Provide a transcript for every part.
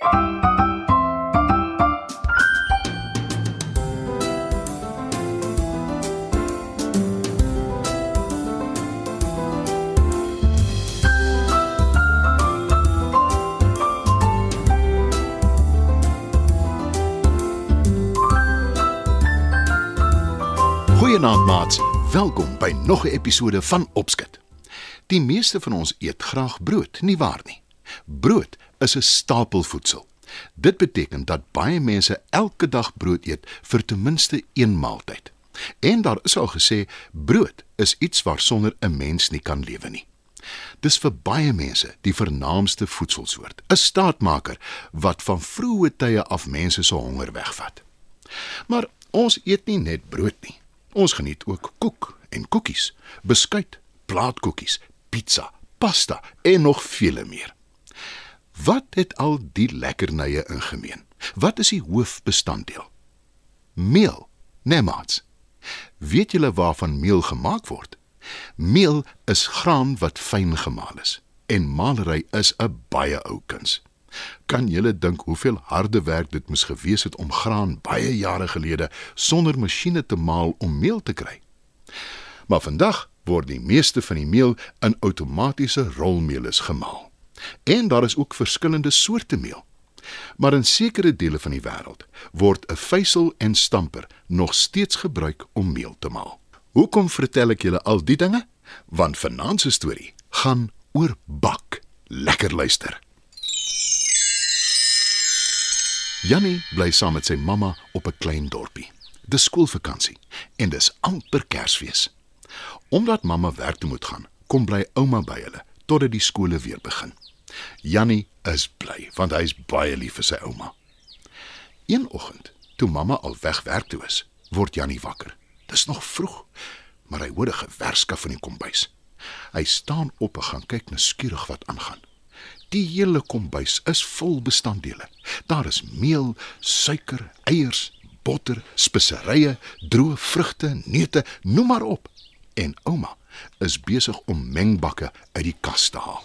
Goeienaand maats. Welkom by nog 'n episode van Opskit. Die meeste van ons eet graag brood, nie waar nie? Brood is 'n stapelvoedsel. Dit beteken dat baie mense elke dag brood eet vir ten minste een maaltyd. En daar is al gesê brood is iets waarsonder 'n mens nie kan lewe nie. Dis vir baie mense die vernaamste voedselsoort, 'n staatmaker wat van vroeë tye af mense se honger wegvat. Maar ons eet nie net brood nie. Ons geniet ook koek en koekies, beskuit, plaatkoekies, pizza, pasta en nog vele meer. Wat het al die lekkernye in gemeen? Wat is die hoofbestanddeel? Meel, nemaats. Weet julle waarvan meel gemaak word? Meel is graan wat fyn gemaal is en malery is 'n baie ou kuns. Kan julle dink hoeveel harde werk dit moes gewees het om graan baie jare gelede sonder masjiene te maal om meel te kry? Maar vandag word die meeste van die meel in outomatiese rolmeulens gemaal. En daar is ook verskillende soorte meel. Maar in sekere dele van die wêreld word 'n vysel en stamper nog steeds gebruik om meel te maal. Hoekom vertel ek julle al die dinge? Want vanaand se storie gaan oor bak. Lekker luister. Jannie bly saam met sy mamma op 'n klein dorpie. Dis skoolvakansie en dis amper Kersfees. Omdat mamma werk toe moet gaan, kom bly ouma by hulle totdat die skole weer begin. Jannie is bly want hy is baie lief vir sy ouma. Een oggend, toe mamma al weg werk toe is, word Jannie wakker. Dis nog vroeg, maar hy hoor 'n gewerskaf van die kombuis. Hy staan op en gaan kyk nuuskierig wat aangaan. Die hele kombuis is vol bestanddele. Daar is meel, suiker, eiers, botter, speserye, droë vrugte, neute, noem maar op. En ouma is besig om mengbakke uit die kas te haal.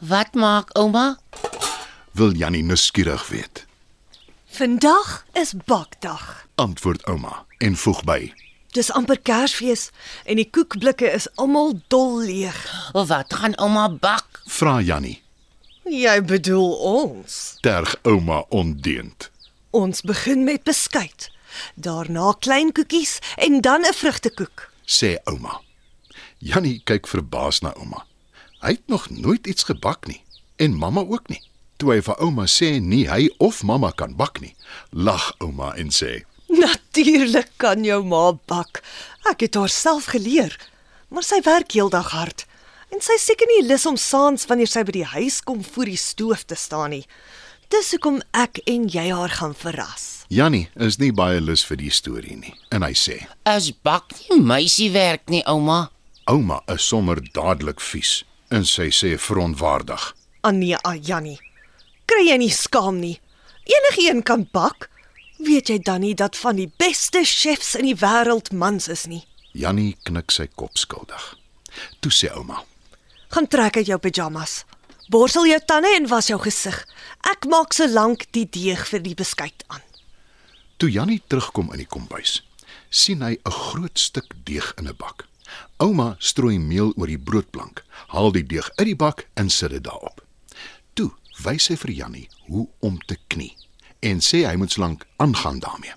Wat maak ouma? Wil Jannie nuuskierig weet? Vandag is bakdag. Antwoord ouma en voeg by: Dis amper Kersfees en die koekblikke is almal dol leeg. Of wat gaan ouma bak? Vra Jannie. Jy bedoel ons. Terg ouma ondeend. Ons begin met beskuit, daarna klein koekies en dan 'n vrugtekoek. Sê ouma. Jannie kyk verbaas na ouma. Hy het nog nooit iets gebak nie en mamma ook nie. Toe hy vir ouma sê nie hy of mamma kan bak nie, lag ouma en sê: Natuurlik kan jou ma bak. Ek het haar self geleer. Maar sy werk heeldag hard. En sy seker nie lus om saans wanneer sy by die huis kom voor die stoof te staan nie. Dis hoekom ek en jy haar gaan verras. Jannie is nie baie lus vir die storie nie en hy sê: As bak nie meisiewerk nie, ouma. "Ouma is sommer dadelik vies." En sy sê verontwaardig: Anie, ah, Jannie. Kry jy nie skaam nie? Enigeen kan bak. Weet jy dan nie dat van die beste chefs in die wêreld mans is nie? Jannie knik sy kop skuldig. Toe sê ouma: Gaan trek uit jou pyjamas. Borsel jou tande en was jou gesig. Ek maak so lank die deeg vir die beskuit aan. Toe Jannie terugkom in die kombuis, sien hy 'n groot stuk deeg in 'n bak. Ouma strooi meel oor die broodplank, haal die deeg uit die bak en sit dit daarop. Toe wys sy vir Jannie hoe om te knie en sê hy moet slank aangaan daarmee.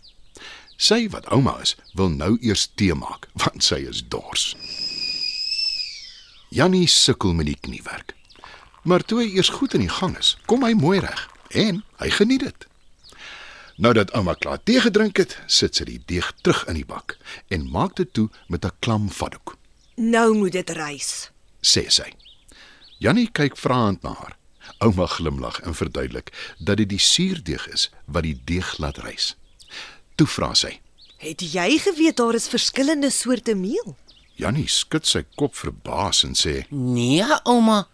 Sy wat ouma is, wil nou eers tee maak want sy is dors. Jannie sukkel met die kniewerk. Maar toe hy eers goed in die gang is, kom hy mooi reg en hy geniet dit. Nou dat ouma klaar tee gedrink het, sit sy die deeg terug in die bak en maak dit toe met 'n klam vatdoek, Nou moet dit rys. sê sy. Jannie kyk vraend na haar. Ouma glimlag en verduidelik dat dit die suurdeeg is wat die deeg laat rys. Toe vra sy: Het jy geweet daar is verskillende soorte meel? Jannie skud sy kop verbaas en sê: Nee, ouma.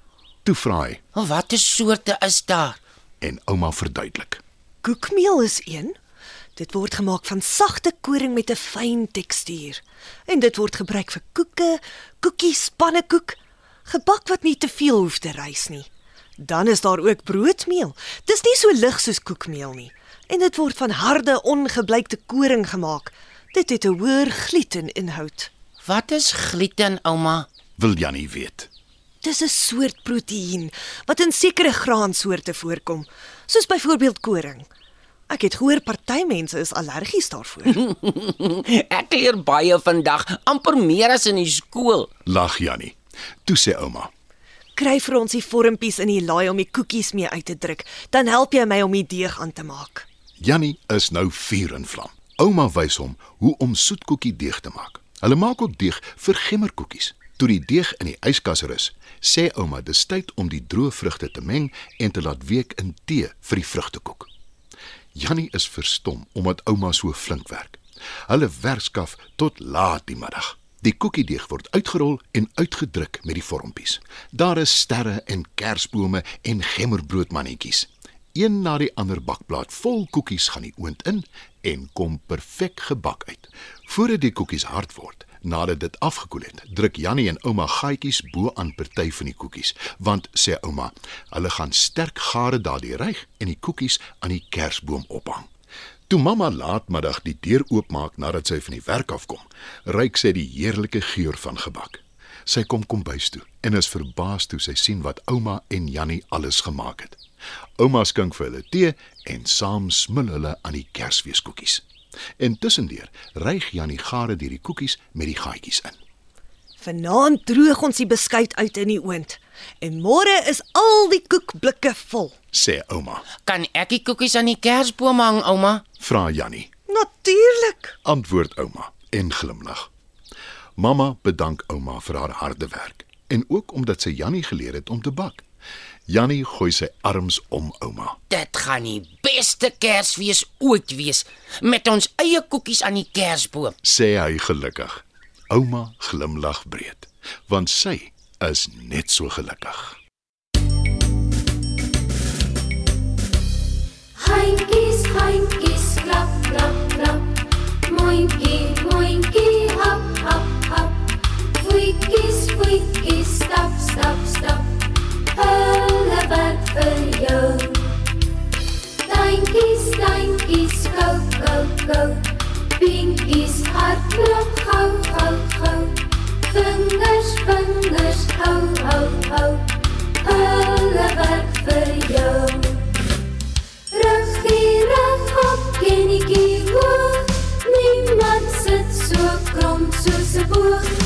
"Toe vra hy Watter soorte is daar? en ouma verduidelik. Koekmeel is een. Dit word gemaak van sagte koring met 'n fyn tekstuur. En dit word gebruik vir koeke, koekies, pannekoek, gebak wat nie te veel hoef te rys nie. Dan is daar ook broodmeel. Dis nie so lig soos koekmeel nie. En dit word van harde, ongebleikte koring gemaak. Dit het 'n hoër gluten-inhoud. Wat is gluten, ouma? Wil Jannie weet. Dis 'n soort proteïen wat in sekere graansoorte voorkom, soos byvoorbeeld koring. Ek het gehoor party mense is allergies daarvoor. Ek leer baie vandag, amper meer as in die skool. Lag Jannie. Toe sê ouma. Kry vir ons die vormpies in die laai om die koekies mee uit te druk, dan help jy my om die deeg aan te maak. Jannie is nou vuur en vlam. Ouma wys hom hoe om soetkoekie deeg te maak. Hulle maak ook deeg vir gemmerkoekies. Toe die deeg in die yskas rus, sê ouma dis tyd om die droë vrugte te meng en te laat week in tee vir die vrugtekoek. Jannie is verstom omdat ouma so flink werk. Hulle werkskaf tot laat die middag. Die koekiedeeg word uitgerol en uitgedruk met die vormpies. Daar is sterre en kersbome en gemmerbroodmannetjies. Een na die ander bakplaat vol koekies gaan die oond in en kom perfek gebak uit. Voordat die koekies hard word, nadat dit afgekoel het, druk Jannie en ouma gaatjies bo aan party van die koekies, want sê ouma, hulle gaan sterk gare daardie ryg en die koekies aan die kersboom ophang. Toe mamma laatmiddag die deur oopmaak nadat sy van die werk afkom, ruik sy die heerlike geur van gebak. Sy kom kombuis toe en is verbaas toe sy sien wat ouma en Jannie alles gemaak het. Ouma skink vir hulle tee en saam smil hulle aan die Kersfeeskoekies. Intussendeur ryg Jannie gare deur die koekies met die gaatjies in. Vanaand droog ons die beskuit uit in die oond en môre is al die koekblikke vol. Sê ouma. Kan ek die koekies aan die kersboom hang, ouma? Vra Jannie. Natuurlik. Antwoord ouma en glimlag. Mamma bedank ouma vir haar harde werk en ook omdat sy Jannie geleer het om te bak. Jannie gooi sy arms om ouma. Dit gaan die beste Kersfees ooit wees met ons eie koekies aan die kersboom. Sê hy gelukkig. Ouma glimlag breed, want sy is net so gelukkig. Handjies, handjies, klap, klap, klap. Mondjie, mondjie, hap, hap, hap. Voetjies, voetjies, stap, stap. Hou, hou, hou. Hulle werk vir jou. Ruggie, rug op, kenetjie hoog. Niemand sit so krom soos 'n boog.